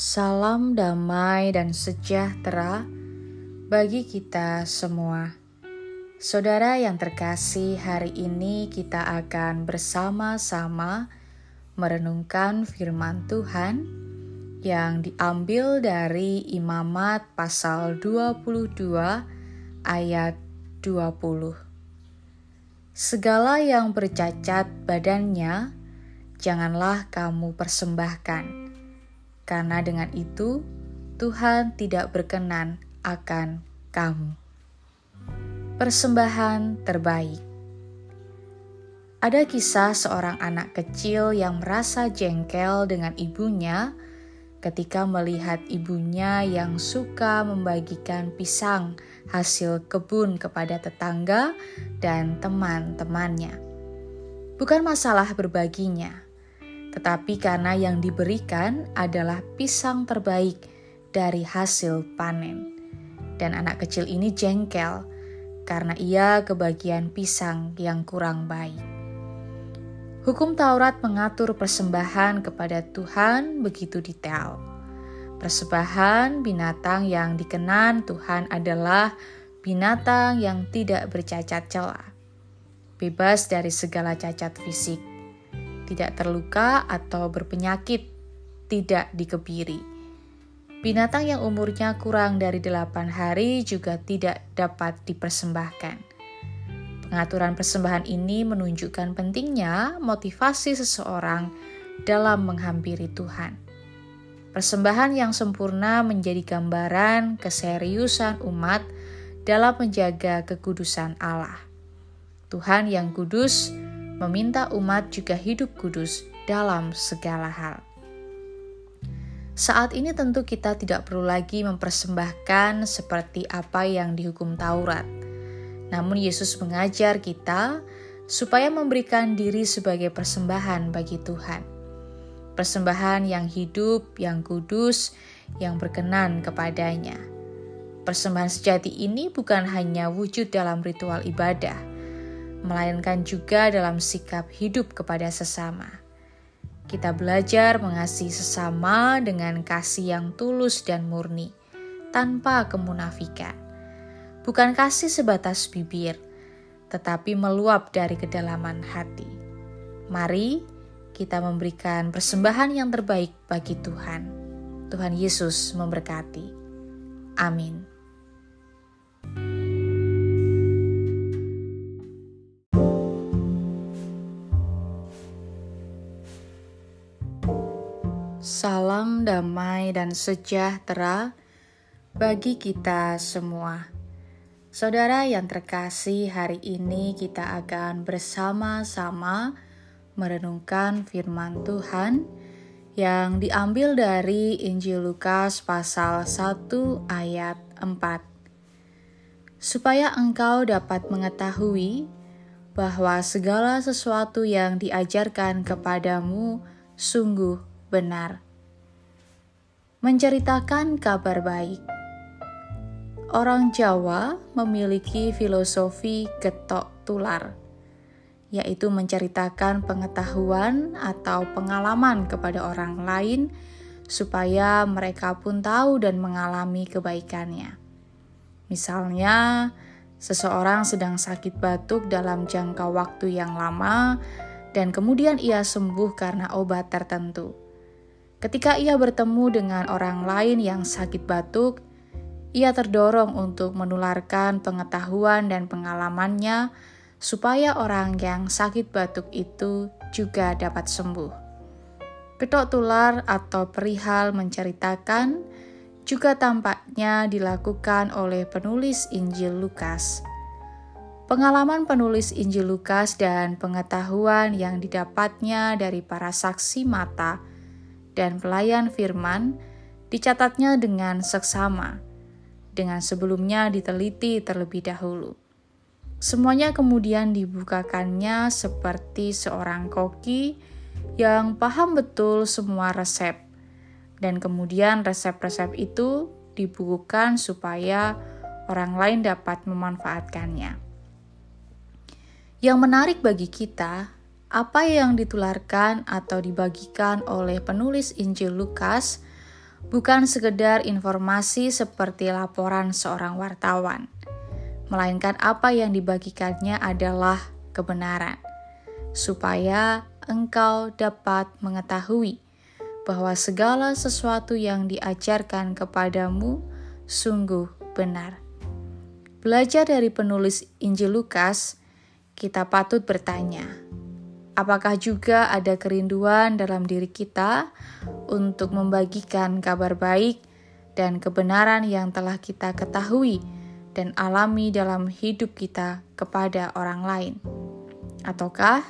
Salam damai dan sejahtera bagi kita semua. Saudara yang terkasih, hari ini kita akan bersama-sama merenungkan firman Tuhan yang diambil dari Imamat pasal 22 ayat 20. Segala yang bercacat badannya janganlah kamu persembahkan karena dengan itu Tuhan tidak berkenan akan kamu. Persembahan terbaik. Ada kisah seorang anak kecil yang merasa jengkel dengan ibunya ketika melihat ibunya yang suka membagikan pisang hasil kebun kepada tetangga dan teman-temannya. Bukan masalah berbaginya, tetapi karena yang diberikan adalah pisang terbaik dari hasil panen. Dan anak kecil ini jengkel karena ia kebagian pisang yang kurang baik. Hukum Taurat mengatur persembahan kepada Tuhan begitu detail. Persembahan binatang yang dikenan Tuhan adalah binatang yang tidak bercacat celah, bebas dari segala cacat fisik tidak terluka atau berpenyakit, tidak dikebiri. Binatang yang umurnya kurang dari delapan hari juga tidak dapat dipersembahkan. Pengaturan persembahan ini menunjukkan pentingnya motivasi seseorang dalam menghampiri Tuhan. Persembahan yang sempurna menjadi gambaran keseriusan umat dalam menjaga kekudusan Allah. Tuhan yang kudus meminta umat juga hidup kudus dalam segala hal. Saat ini tentu kita tidak perlu lagi mempersembahkan seperti apa yang dihukum Taurat. Namun Yesus mengajar kita supaya memberikan diri sebagai persembahan bagi Tuhan. Persembahan yang hidup, yang kudus, yang berkenan kepadanya. Persembahan sejati ini bukan hanya wujud dalam ritual ibadah, melainkan juga dalam sikap hidup kepada sesama. Kita belajar mengasihi sesama dengan kasih yang tulus dan murni, tanpa kemunafikan. Bukan kasih sebatas bibir, tetapi meluap dari kedalaman hati. Mari kita memberikan persembahan yang terbaik bagi Tuhan. Tuhan Yesus memberkati. Amin. Salam damai dan sejahtera bagi kita semua. Saudara yang terkasih, hari ini kita akan bersama-sama merenungkan firman Tuhan yang diambil dari Injil Lukas pasal 1 ayat 4. Supaya engkau dapat mengetahui bahwa segala sesuatu yang diajarkan kepadamu sungguh benar. Menceritakan kabar baik. Orang Jawa memiliki filosofi getok tular, yaitu menceritakan pengetahuan atau pengalaman kepada orang lain supaya mereka pun tahu dan mengalami kebaikannya. Misalnya, seseorang sedang sakit batuk dalam jangka waktu yang lama, dan kemudian ia sembuh karena obat tertentu. Ketika ia bertemu dengan orang lain yang sakit batuk, ia terdorong untuk menularkan pengetahuan dan pengalamannya supaya orang yang sakit batuk itu juga dapat sembuh. Ketok tular atau perihal menceritakan juga tampaknya dilakukan oleh penulis Injil Lukas. Pengalaman penulis Injil Lukas dan pengetahuan yang didapatnya dari para saksi mata dan pelayan firman dicatatnya dengan seksama, dengan sebelumnya diteliti terlebih dahulu. Semuanya kemudian dibukakannya seperti seorang koki yang paham betul semua resep, dan kemudian resep-resep itu dibukukan supaya orang lain dapat memanfaatkannya. Yang menarik bagi kita apa yang ditularkan atau dibagikan oleh penulis Injil Lukas bukan sekedar informasi seperti laporan seorang wartawan, melainkan apa yang dibagikannya adalah kebenaran, supaya engkau dapat mengetahui bahwa segala sesuatu yang diajarkan kepadamu sungguh benar. Belajar dari penulis Injil Lukas, kita patut bertanya, apakah juga ada kerinduan dalam diri kita untuk membagikan kabar baik dan kebenaran yang telah kita ketahui dan alami dalam hidup kita kepada orang lain? Ataukah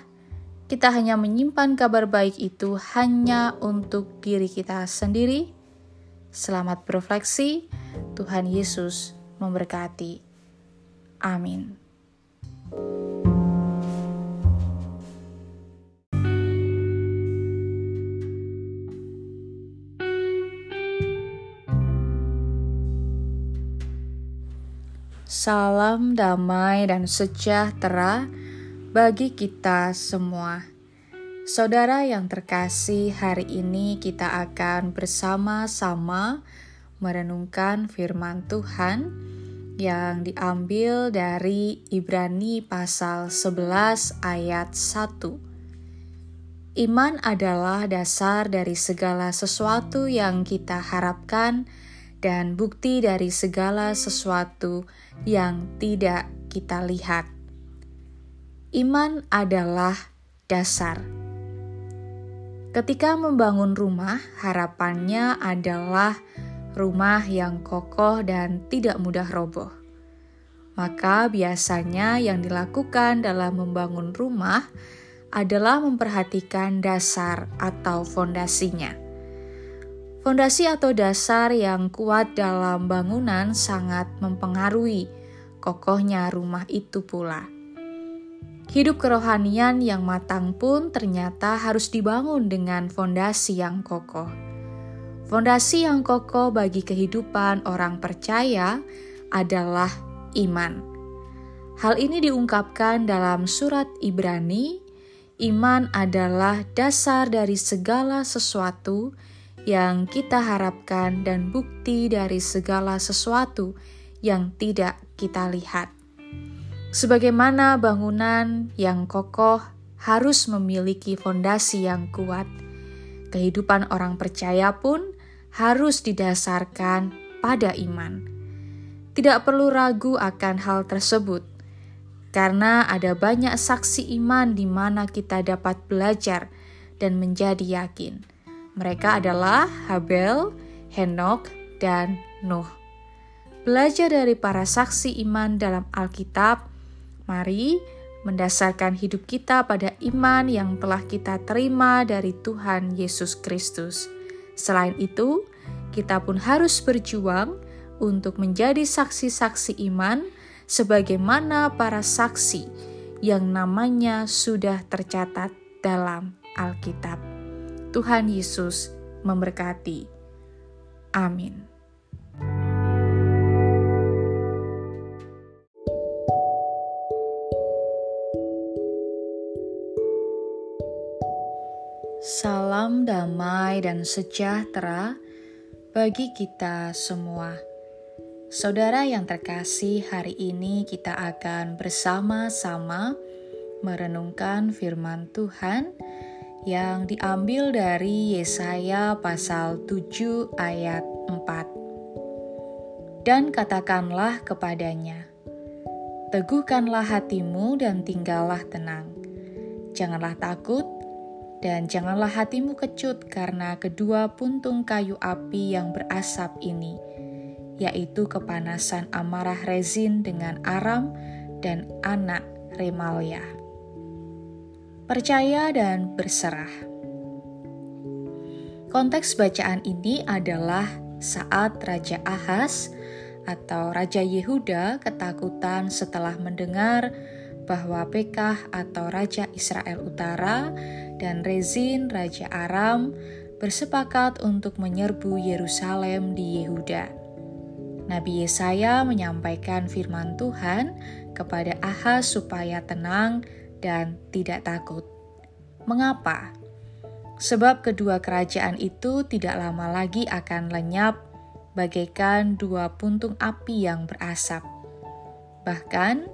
kita hanya menyimpan kabar baik itu hanya untuk diri kita sendiri? Selamat berefleksi, Tuhan Yesus memberkati. Amin. Salam damai dan sejahtera bagi kita semua. Saudara yang terkasih, hari ini kita akan bersama-sama merenungkan firman Tuhan yang diambil dari Ibrani pasal 11 ayat 1. Iman adalah dasar dari segala sesuatu yang kita harapkan dan bukti dari segala sesuatu yang tidak kita lihat. Iman adalah dasar. Ketika membangun rumah, harapannya adalah rumah yang kokoh dan tidak mudah roboh. Maka biasanya yang dilakukan dalam membangun rumah adalah memperhatikan dasar atau fondasinya. Fondasi atau dasar yang kuat dalam bangunan sangat mempengaruhi kokohnya rumah itu pula. Hidup kerohanian yang matang pun ternyata harus dibangun dengan fondasi yang kokoh. Fondasi yang kokoh bagi kehidupan orang percaya adalah iman. Hal ini diungkapkan dalam surat Ibrani. Iman adalah dasar dari segala sesuatu yang kita harapkan dan bukti dari segala sesuatu yang tidak kita lihat. Sebagaimana bangunan yang kokoh harus memiliki fondasi yang kuat, kehidupan orang percaya pun harus didasarkan pada iman. Tidak perlu ragu akan hal tersebut, karena ada banyak saksi iman di mana kita dapat belajar dan menjadi yakin. Mereka adalah Habel, Henok, dan Nuh. Belajar dari para saksi iman dalam Alkitab, mari mendasarkan hidup kita pada iman yang telah kita terima dari Tuhan Yesus Kristus. Selain itu, kita pun harus berjuang untuk menjadi saksi-saksi iman sebagaimana para saksi yang namanya sudah tercatat dalam Alkitab. Tuhan Yesus memberkati. Amin. Salam damai dan sejahtera bagi kita semua. Saudara yang terkasih, hari ini kita akan bersama-sama merenungkan firman Tuhan yang diambil dari Yesaya pasal 7 ayat 4. Dan katakanlah kepadanya, Teguhkanlah hatimu dan tinggallah tenang. Janganlah takut, dan janganlah hatimu kecut karena kedua puntung kayu api yang berasap ini, yaitu kepanasan amarah rezin dengan Aram dan anak Remalia. Percaya dan berserah. Konteks bacaan ini adalah saat Raja Ahaz atau Raja Yehuda ketakutan setelah mendengar bahwa Pekah atau Raja Israel Utara dan Rezin Raja Aram bersepakat untuk menyerbu Yerusalem di Yehuda. Nabi Yesaya menyampaikan firman Tuhan kepada Ahaz supaya tenang dan tidak takut. Mengapa? sebab kedua kerajaan itu tidak lama lagi akan lenyap bagaikan dua puntung api yang berasap. Bahkan,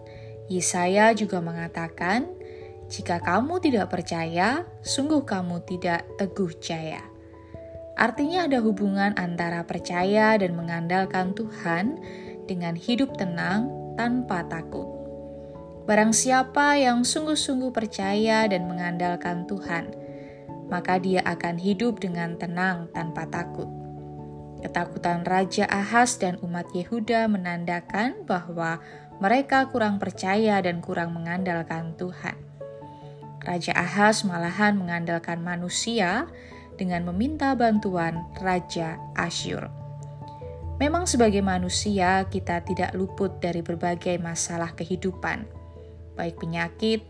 Yesaya juga mengatakan, "Jika kamu tidak percaya, sungguh kamu tidak teguh jaya." Artinya, ada hubungan antara percaya dan mengandalkan Tuhan dengan hidup tenang tanpa takut. Barang siapa yang sungguh-sungguh percaya dan mengandalkan Tuhan, maka dia akan hidup dengan tenang tanpa takut. Ketakutan Raja Ahaz dan umat Yehuda menandakan bahwa mereka kurang percaya dan kurang mengandalkan Tuhan. Raja Ahaz malahan mengandalkan manusia dengan meminta bantuan Raja Asyur. Memang, sebagai manusia, kita tidak luput dari berbagai masalah kehidupan, baik penyakit,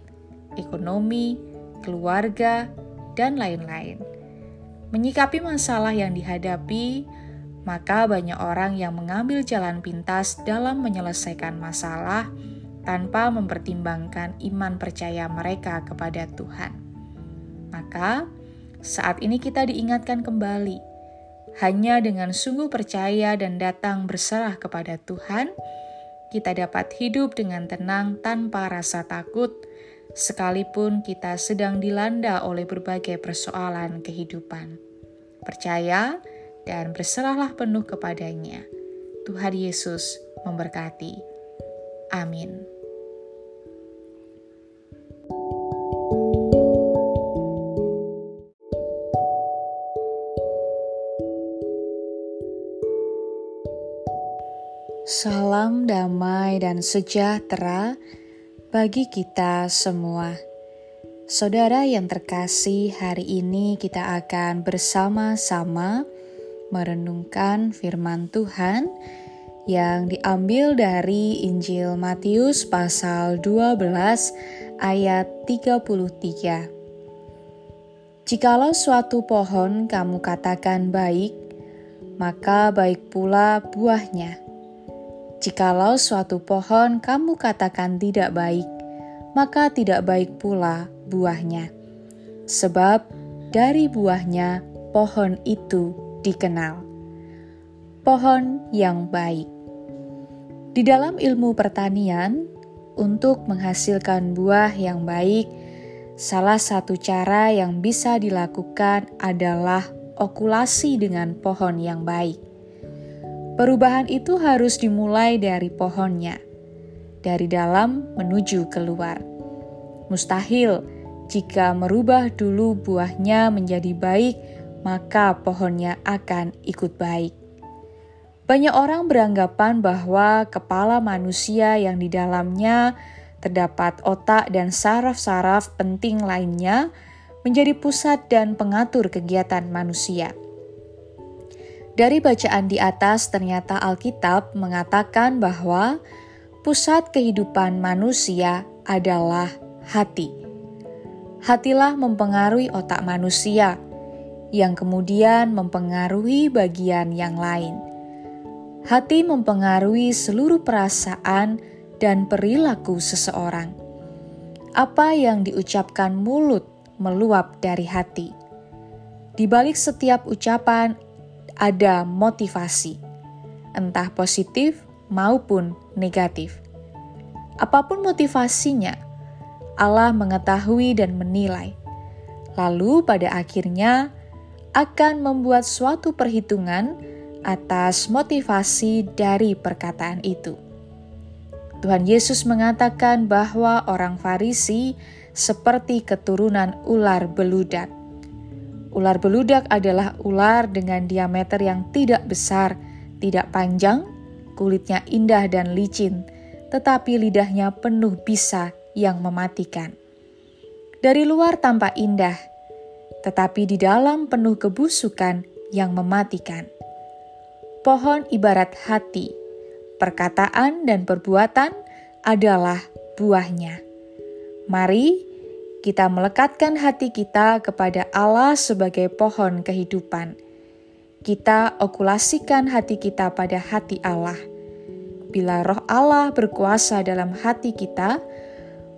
ekonomi, keluarga, dan lain-lain. Menyikapi masalah yang dihadapi, maka banyak orang yang mengambil jalan pintas dalam menyelesaikan masalah tanpa mempertimbangkan iman percaya mereka kepada Tuhan. Maka, saat ini kita diingatkan kembali, hanya dengan sungguh percaya dan datang berserah kepada Tuhan, kita dapat hidup dengan tenang tanpa rasa takut sekalipun kita sedang dilanda oleh berbagai persoalan kehidupan. Percaya dan berserahlah penuh kepadanya. Tuhan Yesus memberkati. Amin. Salam damai dan sejahtera bagi kita semua. Saudara yang terkasih, hari ini kita akan bersama-sama merenungkan firman Tuhan yang diambil dari Injil Matius pasal 12 ayat 33. Jikalau suatu pohon kamu katakan baik, maka baik pula buahnya Jikalau suatu pohon kamu katakan tidak baik, maka tidak baik pula buahnya. Sebab dari buahnya pohon itu dikenal. Pohon yang baik. Di dalam ilmu pertanian, untuk menghasilkan buah yang baik, salah satu cara yang bisa dilakukan adalah okulasi dengan pohon yang baik. Perubahan itu harus dimulai dari pohonnya, dari dalam menuju keluar. Mustahil jika merubah dulu buahnya menjadi baik, maka pohonnya akan ikut baik. Banyak orang beranggapan bahwa kepala manusia yang di dalamnya terdapat otak dan saraf-saraf penting lainnya menjadi pusat dan pengatur kegiatan manusia. Dari bacaan di atas, ternyata Alkitab mengatakan bahwa pusat kehidupan manusia adalah hati. Hatilah mempengaruhi otak manusia, yang kemudian mempengaruhi bagian yang lain. Hati mempengaruhi seluruh perasaan dan perilaku seseorang. Apa yang diucapkan mulut meluap dari hati. Di balik setiap ucapan ada motivasi, entah positif maupun negatif. Apa pun motivasinya, Allah mengetahui dan menilai. Lalu, pada akhirnya akan membuat suatu perhitungan atas motivasi dari perkataan itu. Tuhan Yesus mengatakan bahwa orang Farisi seperti keturunan ular beludak. Ular beludak adalah ular dengan diameter yang tidak besar, tidak panjang, kulitnya indah dan licin, tetapi lidahnya penuh bisa yang mematikan. Dari luar tampak indah, tetapi di dalam penuh kebusukan yang mematikan. Pohon ibarat hati, perkataan dan perbuatan adalah buahnya. Mari kita melekatkan hati kita kepada Allah sebagai pohon kehidupan. Kita okulasikan hati kita pada hati Allah. Bila roh Allah berkuasa dalam hati kita,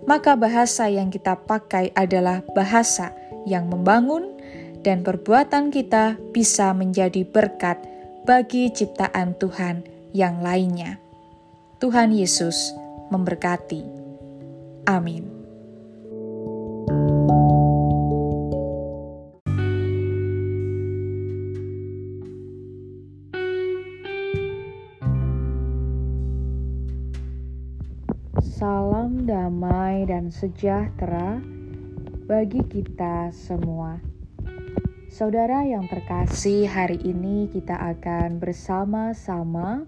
maka bahasa yang kita pakai adalah bahasa yang membangun dan perbuatan kita bisa menjadi berkat bagi ciptaan Tuhan yang lainnya. Tuhan Yesus memberkati. Amin. Sejahtera bagi kita semua. Saudara yang terkasih, hari ini kita akan bersama-sama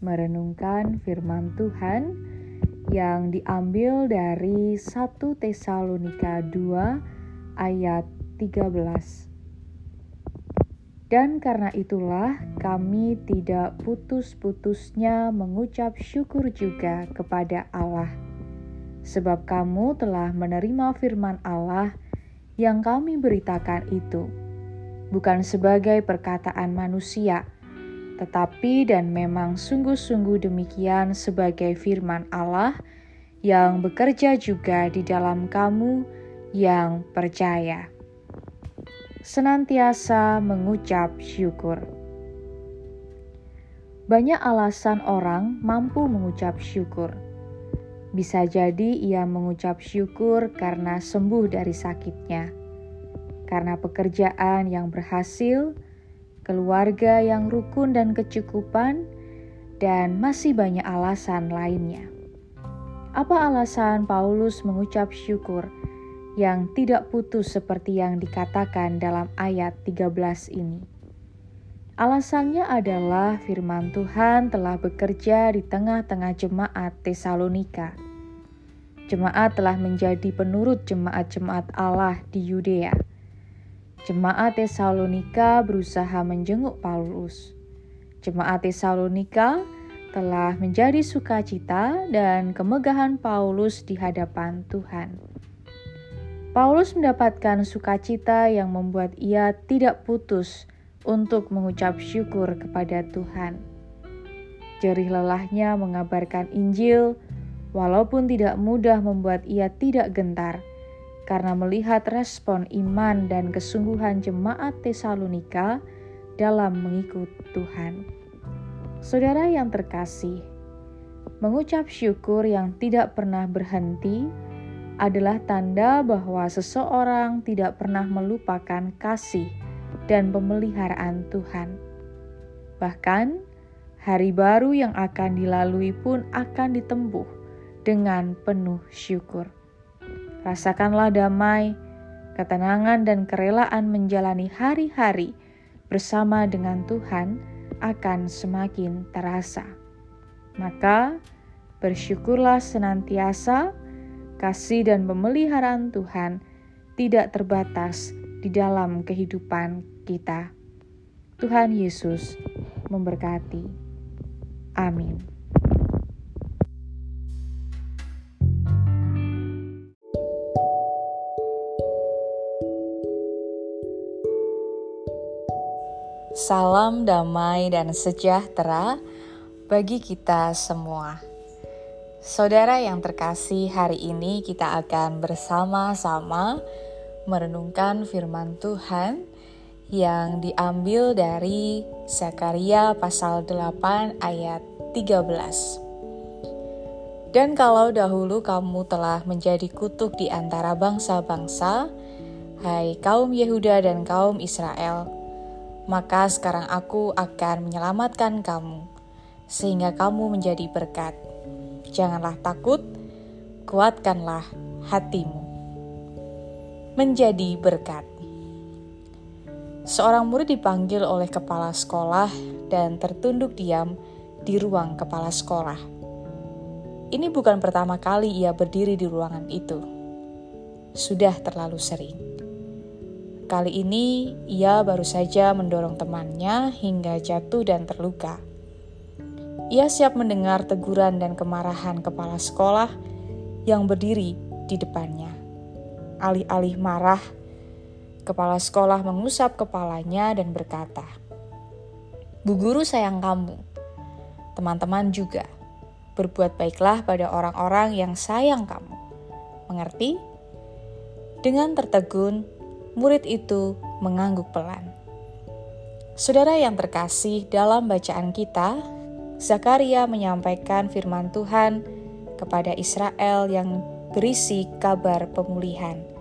merenungkan firman Tuhan yang diambil dari 1 Tesalonika 2 ayat 13. Dan karena itulah kami tidak putus-putusnya mengucap syukur juga kepada Allah. Sebab kamu telah menerima firman Allah yang kami beritakan itu, bukan sebagai perkataan manusia, tetapi dan memang sungguh-sungguh demikian sebagai firman Allah yang bekerja juga di dalam kamu yang percaya senantiasa mengucap syukur. Banyak alasan orang mampu mengucap syukur. Bisa jadi ia mengucap syukur karena sembuh dari sakitnya, karena pekerjaan yang berhasil, keluarga yang rukun dan kecukupan, dan masih banyak alasan lainnya. Apa alasan Paulus mengucap syukur? yang tidak putus seperti yang dikatakan dalam ayat 13 ini. Alasannya adalah firman Tuhan telah bekerja di tengah-tengah jemaat Tesalonika. Jemaat telah menjadi penurut jemaat-jemaat Allah di Yudea. Jemaat Tesalonika berusaha menjenguk Paulus. Jemaat Tesalonika telah menjadi sukacita dan kemegahan Paulus di hadapan Tuhan. Paulus mendapatkan sukacita yang membuat ia tidak putus untuk mengucap syukur kepada Tuhan. Jerih lelahnya mengabarkan Injil, walaupun tidak mudah membuat ia tidak gentar, karena melihat respon iman dan kesungguhan jemaat Tesalonika dalam mengikut Tuhan. Saudara yang terkasih, mengucap syukur yang tidak pernah berhenti adalah tanda bahwa seseorang tidak pernah melupakan kasih dan pemeliharaan Tuhan. Bahkan, hari baru yang akan dilalui pun akan ditempuh dengan penuh syukur. Rasakanlah damai, ketenangan, dan kerelaan menjalani hari-hari bersama dengan Tuhan akan semakin terasa. Maka, bersyukurlah senantiasa kasih dan pemeliharaan Tuhan tidak terbatas di dalam kehidupan kita. Tuhan Yesus memberkati. Amin. Salam damai dan sejahtera bagi kita semua. Saudara yang terkasih, hari ini kita akan bersama-sama merenungkan firman Tuhan yang diambil dari Zakaria pasal 8 ayat 13. Dan kalau dahulu kamu telah menjadi kutuk di antara bangsa-bangsa, hai kaum Yehuda dan kaum Israel, maka sekarang aku akan menyelamatkan kamu, sehingga kamu menjadi berkat Janganlah takut, kuatkanlah hatimu. Menjadi berkat. Seorang murid dipanggil oleh kepala sekolah dan tertunduk diam di ruang kepala sekolah. Ini bukan pertama kali ia berdiri di ruangan itu. Sudah terlalu sering. Kali ini ia baru saja mendorong temannya hingga jatuh dan terluka. Ia siap mendengar teguran dan kemarahan kepala sekolah yang berdiri di depannya. Alih-alih marah, kepala sekolah mengusap kepalanya dan berkata, "Bu guru sayang kamu. Teman-teman juga. Berbuat baiklah pada orang-orang yang sayang kamu." Mengerti? Dengan tertegun, murid itu mengangguk pelan. Saudara yang terkasih, dalam bacaan kita, Zakaria menyampaikan firman Tuhan kepada Israel yang berisi kabar pemulihan.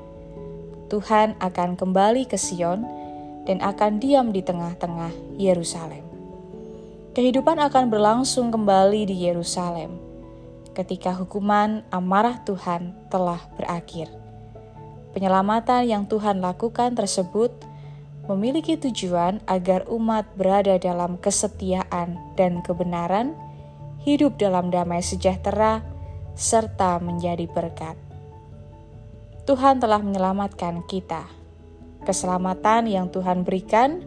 Tuhan akan kembali ke Sion dan akan diam di tengah-tengah Yerusalem. Kehidupan akan berlangsung kembali di Yerusalem ketika hukuman amarah Tuhan telah berakhir. Penyelamatan yang Tuhan lakukan tersebut memiliki tujuan agar umat berada dalam kesetiaan dan kebenaran, hidup dalam damai sejahtera, serta menjadi berkat. Tuhan telah menyelamatkan kita. Keselamatan yang Tuhan berikan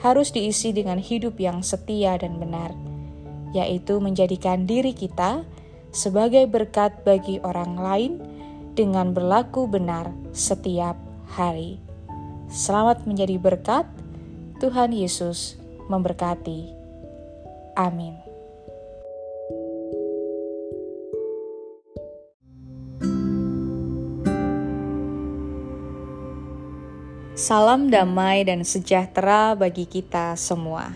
harus diisi dengan hidup yang setia dan benar, yaitu menjadikan diri kita sebagai berkat bagi orang lain dengan berlaku benar setiap hari. Selamat menjadi berkat, Tuhan Yesus memberkati. Amin. Salam damai dan sejahtera bagi kita semua.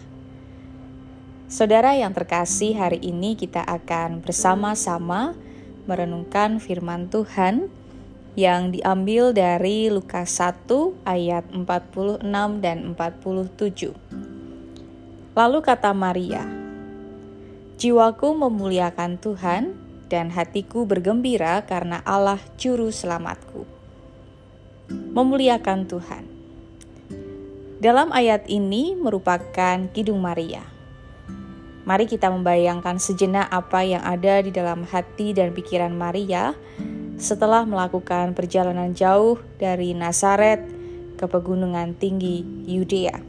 Saudara yang terkasih, hari ini kita akan bersama-sama merenungkan firman Tuhan yang diambil dari Lukas 1 ayat 46 dan 47. Lalu kata Maria, Jiwaku memuliakan Tuhan dan hatiku bergembira karena Allah juru selamatku. Memuliakan Tuhan. Dalam ayat ini merupakan Kidung Maria Mari kita membayangkan sejenak apa yang ada di dalam hati dan pikiran Maria setelah melakukan perjalanan jauh dari Nazaret ke pegunungan tinggi Yudea.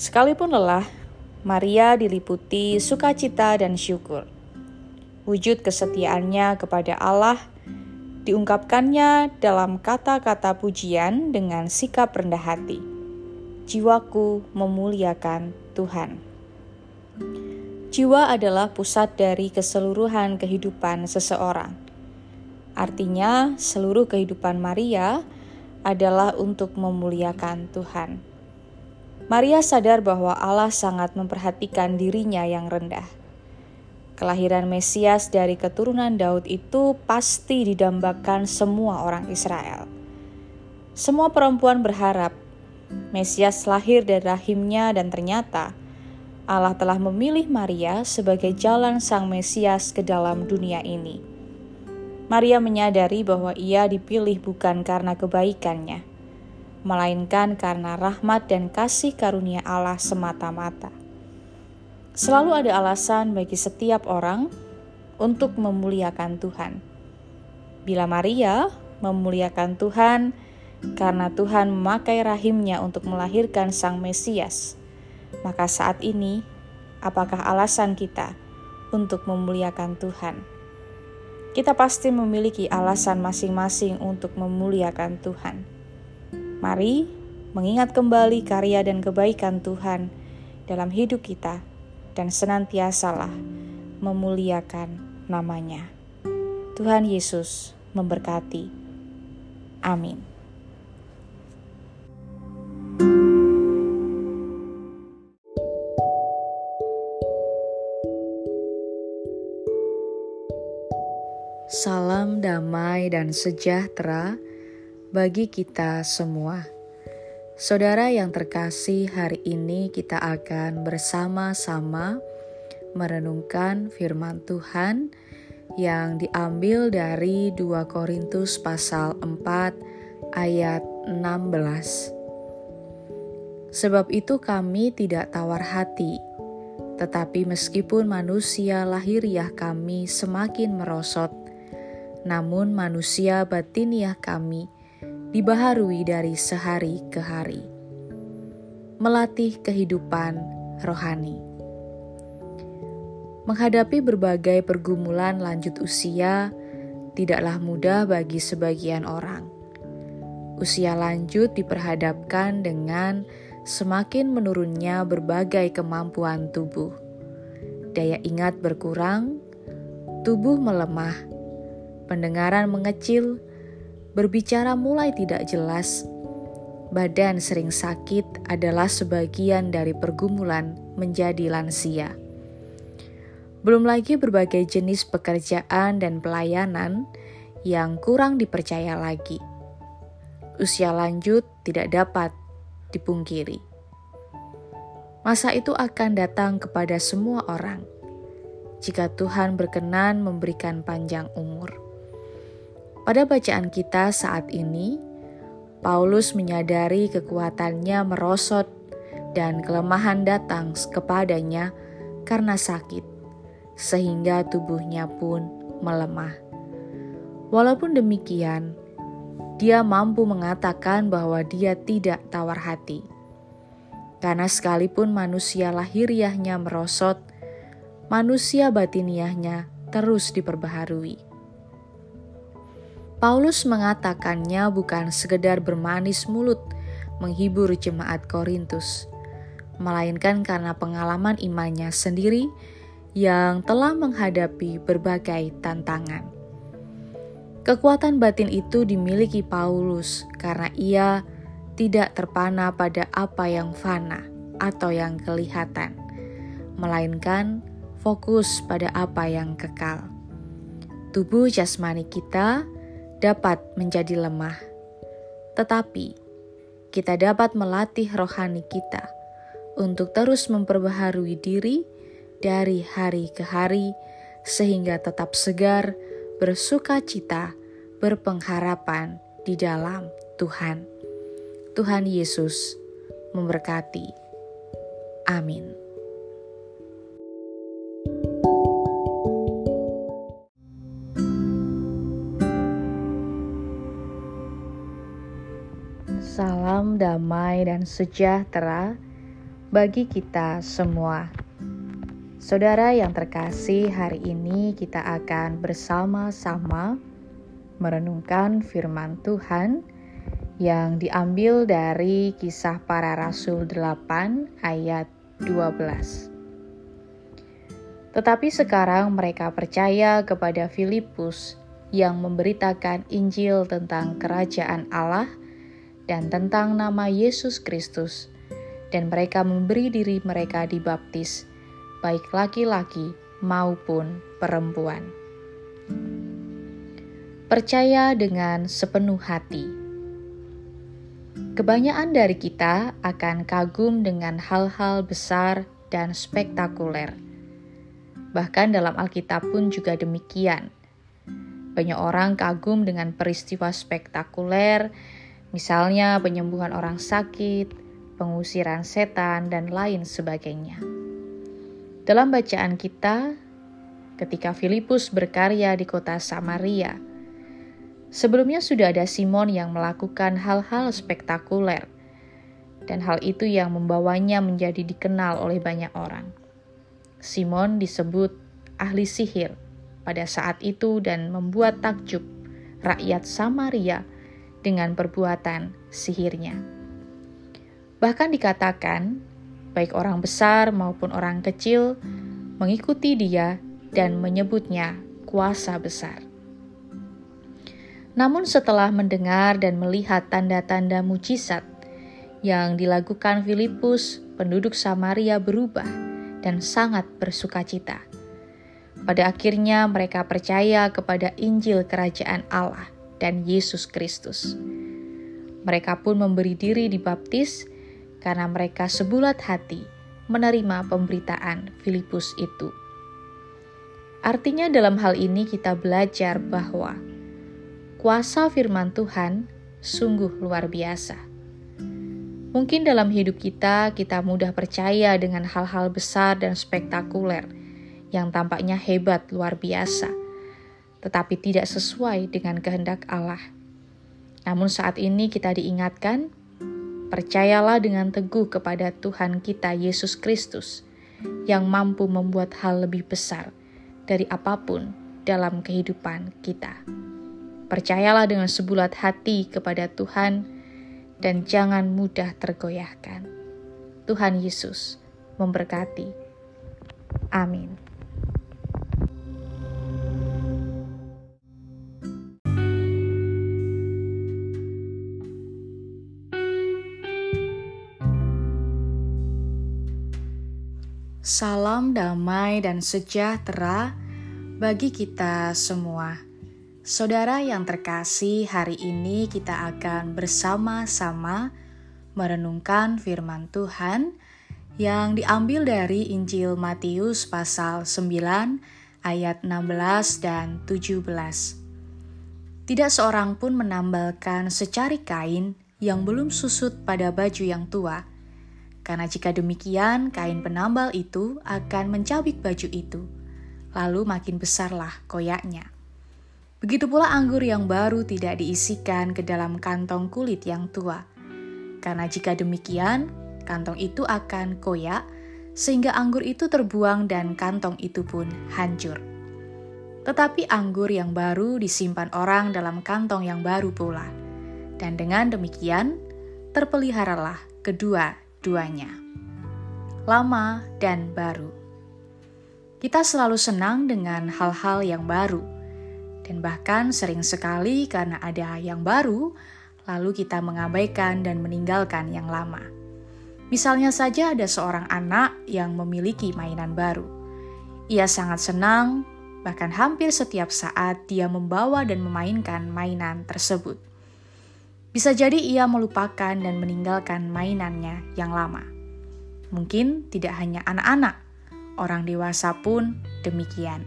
Sekalipun lelah, Maria diliputi sukacita dan syukur. Wujud kesetiaannya kepada Allah diungkapkannya dalam kata-kata pujian dengan sikap rendah hati. Jiwaku memuliakan Tuhan. Jiwa adalah pusat dari keseluruhan kehidupan seseorang. Artinya, seluruh kehidupan Maria adalah untuk memuliakan Tuhan. Maria sadar bahwa Allah sangat memperhatikan dirinya yang rendah. Kelahiran Mesias dari keturunan Daud itu pasti didambakan semua orang Israel. Semua perempuan berharap Mesias lahir dari rahimnya dan ternyata Allah telah memilih Maria sebagai jalan Sang Mesias ke dalam dunia ini. Maria menyadari bahwa ia dipilih bukan karena kebaikannya, melainkan karena rahmat dan kasih karunia Allah semata-mata. Selalu ada alasan bagi setiap orang untuk memuliakan Tuhan. Bila Maria memuliakan Tuhan karena Tuhan memakai rahimnya untuk melahirkan Sang Mesias, maka saat ini, apakah alasan kita untuk memuliakan Tuhan? Kita pasti memiliki alasan masing-masing untuk memuliakan Tuhan. Mari mengingat kembali karya dan kebaikan Tuhan dalam hidup kita dan senantiasalah memuliakan namanya. Tuhan Yesus memberkati. Amin. Salam damai dan sejahtera bagi kita semua. Saudara yang terkasih, hari ini kita akan bersama-sama merenungkan firman Tuhan yang diambil dari 2 Korintus pasal 4 ayat 16. Sebab itu kami tidak tawar hati, tetapi meskipun manusia lahiriah kami semakin merosot, namun manusia batiniah kami dibaharui dari sehari ke hari. Melatih kehidupan rohani. Menghadapi berbagai pergumulan lanjut usia tidaklah mudah bagi sebagian orang. Usia lanjut diperhadapkan dengan semakin menurunnya berbagai kemampuan tubuh. Daya ingat berkurang, tubuh melemah, pendengaran mengecil, berbicara mulai tidak jelas, badan sering sakit adalah sebagian dari pergumulan menjadi lansia. Belum lagi berbagai jenis pekerjaan dan pelayanan yang kurang dipercaya lagi. Usia lanjut tidak dapat dipungkiri. Masa itu akan datang kepada semua orang jika Tuhan berkenan memberikan panjang umur. Pada bacaan kita saat ini, Paulus menyadari kekuatannya merosot dan kelemahan datang kepadanya karena sakit, sehingga tubuhnya pun melemah. Walaupun demikian, dia mampu mengatakan bahwa dia tidak tawar hati. Karena sekalipun manusia lahiriahnya merosot, manusia batiniahnya terus diperbaharui. Paulus mengatakannya bukan sekedar bermanis mulut menghibur jemaat Korintus, melainkan karena pengalaman imannya sendiri yang telah menghadapi berbagai tantangan. Kekuatan batin itu dimiliki Paulus karena ia tidak terpana pada apa yang fana atau yang kelihatan, melainkan fokus pada apa yang kekal. Tubuh jasmani kita dapat menjadi lemah, tetapi kita dapat melatih rohani kita untuk terus memperbaharui diri dari hari ke hari, sehingga tetap segar, bersuka cita, berpengharapan di dalam Tuhan. Tuhan Yesus memberkati. Amin. Salam damai dan sejahtera bagi kita semua. Saudara yang terkasih, hari ini kita akan bersama-sama merenungkan firman Tuhan yang diambil dari kisah para rasul 8 ayat 12. Tetapi sekarang mereka percaya kepada Filipus yang memberitakan Injil tentang kerajaan Allah – dan tentang nama Yesus Kristus, dan mereka memberi diri mereka dibaptis, baik laki-laki maupun perempuan. Percaya dengan sepenuh hati. Kebanyakan dari kita akan kagum dengan hal-hal besar dan spektakuler. Bahkan dalam Alkitab pun juga demikian. Banyak orang kagum dengan peristiwa spektakuler misalnya penyembuhan orang sakit, pengusiran setan, dan lain sebagainya. Dalam bacaan kita, ketika Filipus berkarya di kota Samaria, sebelumnya sudah ada Simon yang melakukan hal-hal spektakuler, dan hal itu yang membawanya menjadi dikenal oleh banyak orang. Simon disebut ahli sihir pada saat itu dan membuat takjub rakyat Samaria dengan perbuatan sihirnya. Bahkan dikatakan, baik orang besar maupun orang kecil mengikuti dia dan menyebutnya kuasa besar. Namun, setelah mendengar dan melihat tanda-tanda mujizat yang dilakukan Filipus, penduduk Samaria berubah dan sangat bersuka cita. Pada akhirnya, mereka percaya kepada Injil Kerajaan Allah dan Yesus Kristus. Mereka pun memberi diri dibaptis karena mereka sebulat hati menerima pemberitaan Filipus itu. Artinya dalam hal ini kita belajar bahwa kuasa firman Tuhan sungguh luar biasa. Mungkin dalam hidup kita, kita mudah percaya dengan hal-hal besar dan spektakuler yang tampaknya hebat luar biasa tetapi tidak sesuai dengan kehendak Allah. Namun saat ini kita diingatkan, percayalah dengan teguh kepada Tuhan kita Yesus Kristus yang mampu membuat hal lebih besar dari apa pun dalam kehidupan kita. Percayalah dengan sebulat hati kepada Tuhan dan jangan mudah tergoyahkan. Tuhan Yesus memberkati. Amin. Salam damai dan sejahtera bagi kita semua. Saudara yang terkasih, hari ini kita akan bersama-sama merenungkan firman Tuhan yang diambil dari Injil Matius pasal 9 ayat 16 dan 17. Tidak seorang pun menambalkan secari kain yang belum susut pada baju yang tua karena jika demikian, kain penambal itu akan mencabik baju itu, lalu makin besarlah koyaknya. Begitu pula anggur yang baru tidak diisikan ke dalam kantong kulit yang tua, karena jika demikian, kantong itu akan koyak, sehingga anggur itu terbuang dan kantong itu pun hancur. Tetapi anggur yang baru disimpan orang dalam kantong yang baru pula, dan dengan demikian terpeliharalah kedua duanya, lama dan baru. Kita selalu senang dengan hal-hal yang baru, dan bahkan sering sekali karena ada yang baru, lalu kita mengabaikan dan meninggalkan yang lama. Misalnya saja ada seorang anak yang memiliki mainan baru. Ia sangat senang, bahkan hampir setiap saat dia membawa dan memainkan mainan tersebut. Bisa jadi ia melupakan dan meninggalkan mainannya yang lama. Mungkin tidak hanya anak-anak, orang dewasa pun demikian.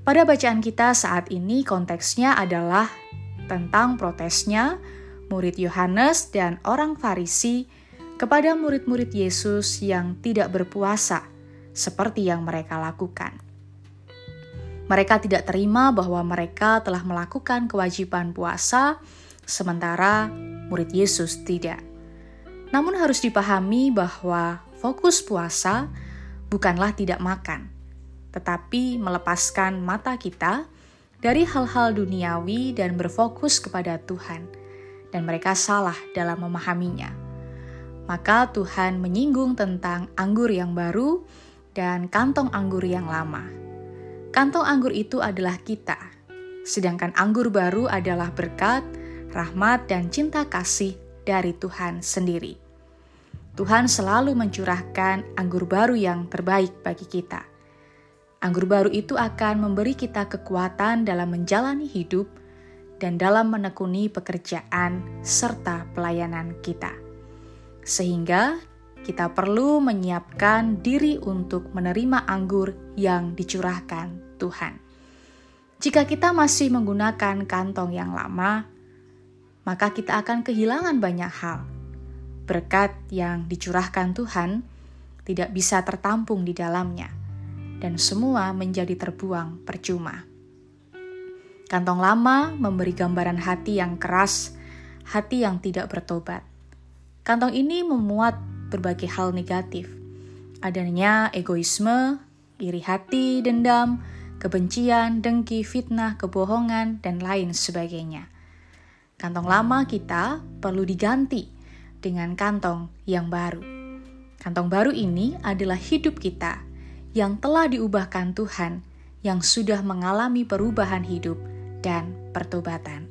Pada bacaan kita saat ini konteksnya adalah tentang protesnya murid Yohanes dan orang Farisi kepada murid-murid Yesus yang tidak berpuasa seperti yang mereka lakukan. Mereka tidak terima bahwa mereka telah melakukan kewajiban puasa sementara murid Yesus tidak. Namun harus dipahami bahwa fokus puasa bukanlah tidak makan, tetapi melepaskan mata kita dari hal-hal duniawi dan berfokus kepada Tuhan, dan mereka salah dalam memahaminya. Maka Tuhan menyinggung tentang anggur yang baru dan kantong anggur yang lama. Kantong anggur itu adalah kita, sedangkan anggur baru adalah berkat rahmat, dan cinta kasih dari Tuhan sendiri. Tuhan selalu mencurahkan anggur baru yang terbaik bagi kita. Anggur baru itu akan memberi kita kekuatan dalam menjalani hidup dan dalam menekuni pekerjaan serta pelayanan kita, sehingga kita perlu menyiapkan diri untuk menerima anggur yang dicurahkan Tuhan. Jika kita masih menggunakan kantong yang lama, maka kita akan kehilangan banyak hal. Berkat yang dicurahkan Tuhan tidak bisa tertampung di dalamnya, dan semua menjadi terbuang percuma. Kantong lama memberi gambaran hati yang keras, hati yang tidak bertobat. Kantong ini memuat berbagai hal negatif, adanya egoisme, iri hati, dendam, kebencian, dengki, fitnah, kebohongan, dan lain sebagainya. Kantong lama kita perlu diganti dengan kantong yang baru. Kantong baru ini adalah hidup kita yang telah diubahkan Tuhan, yang sudah mengalami perubahan hidup dan pertobatan.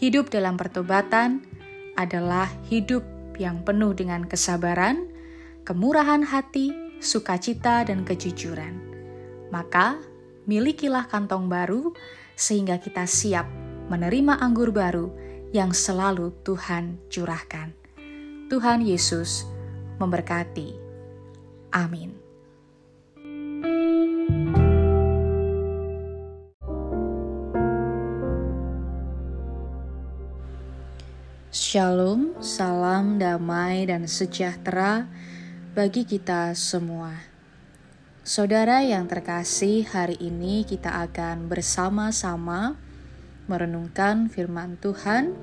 Hidup dalam pertobatan adalah hidup yang penuh dengan kesabaran, kemurahan hati, sukacita, dan kejujuran. Maka, milikilah kantong baru sehingga kita siap menerima anggur baru yang selalu Tuhan curahkan. Tuhan Yesus memberkati. Amin. Shalom, salam damai dan sejahtera bagi kita semua. Saudara yang terkasih, hari ini kita akan bersama-sama merenungkan firman Tuhan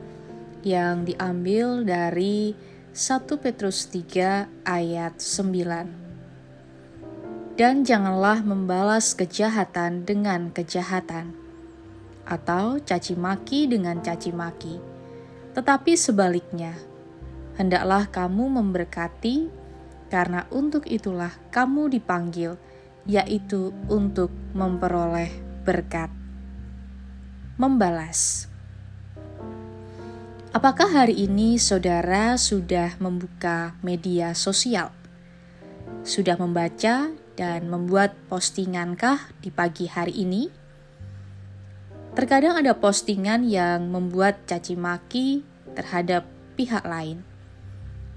yang diambil dari 1 Petrus 3 ayat 9. Dan janganlah membalas kejahatan dengan kejahatan, atau caci maki dengan caci maki, tetapi sebaliknya, hendaklah kamu memberkati, karena untuk itulah kamu dipanggil, yaitu untuk memperoleh berkat membalas. Apakah hari ini saudara sudah membuka media sosial? Sudah membaca dan membuat postingankah di pagi hari ini? Terkadang ada postingan yang membuat caci maki terhadap pihak lain.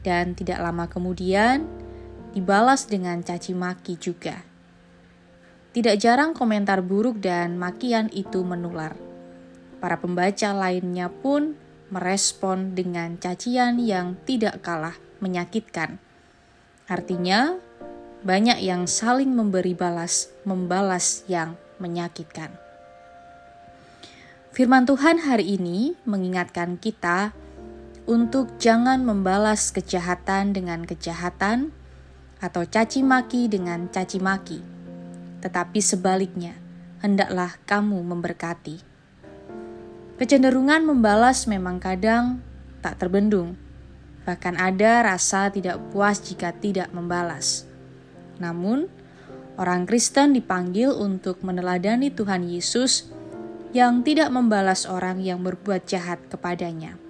Dan tidak lama kemudian dibalas dengan caci maki juga. Tidak jarang komentar buruk dan makian itu menular. Para pembaca lainnya pun merespon dengan cacian yang tidak kalah menyakitkan. Artinya, banyak yang saling memberi balas, membalas yang menyakitkan. Firman Tuhan hari ini mengingatkan kita untuk jangan membalas kejahatan dengan kejahatan atau caci maki dengan caci maki, tetapi sebaliknya, hendaklah kamu memberkati. Kecenderungan membalas memang kadang tak terbendung, bahkan ada rasa tidak puas jika tidak membalas. Namun, orang Kristen dipanggil untuk meneladani Tuhan Yesus yang tidak membalas orang yang berbuat jahat kepadanya,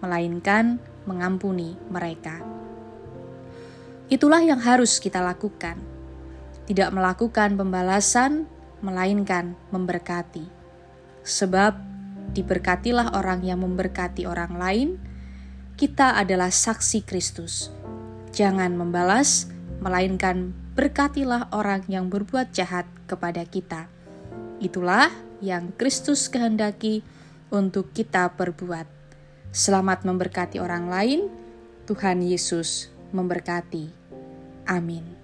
melainkan mengampuni mereka. Itulah yang harus kita lakukan. Tidak melakukan pembalasan, melainkan memberkati. Sebab diberkatilah orang yang memberkati orang lain, kita adalah saksi Kristus. Jangan membalas, melainkan berkatilah orang yang berbuat jahat kepada kita. Itulah yang Kristus kehendaki untuk kita perbuat. Selamat memberkati orang lain. Tuhan Yesus memberkati. Amin.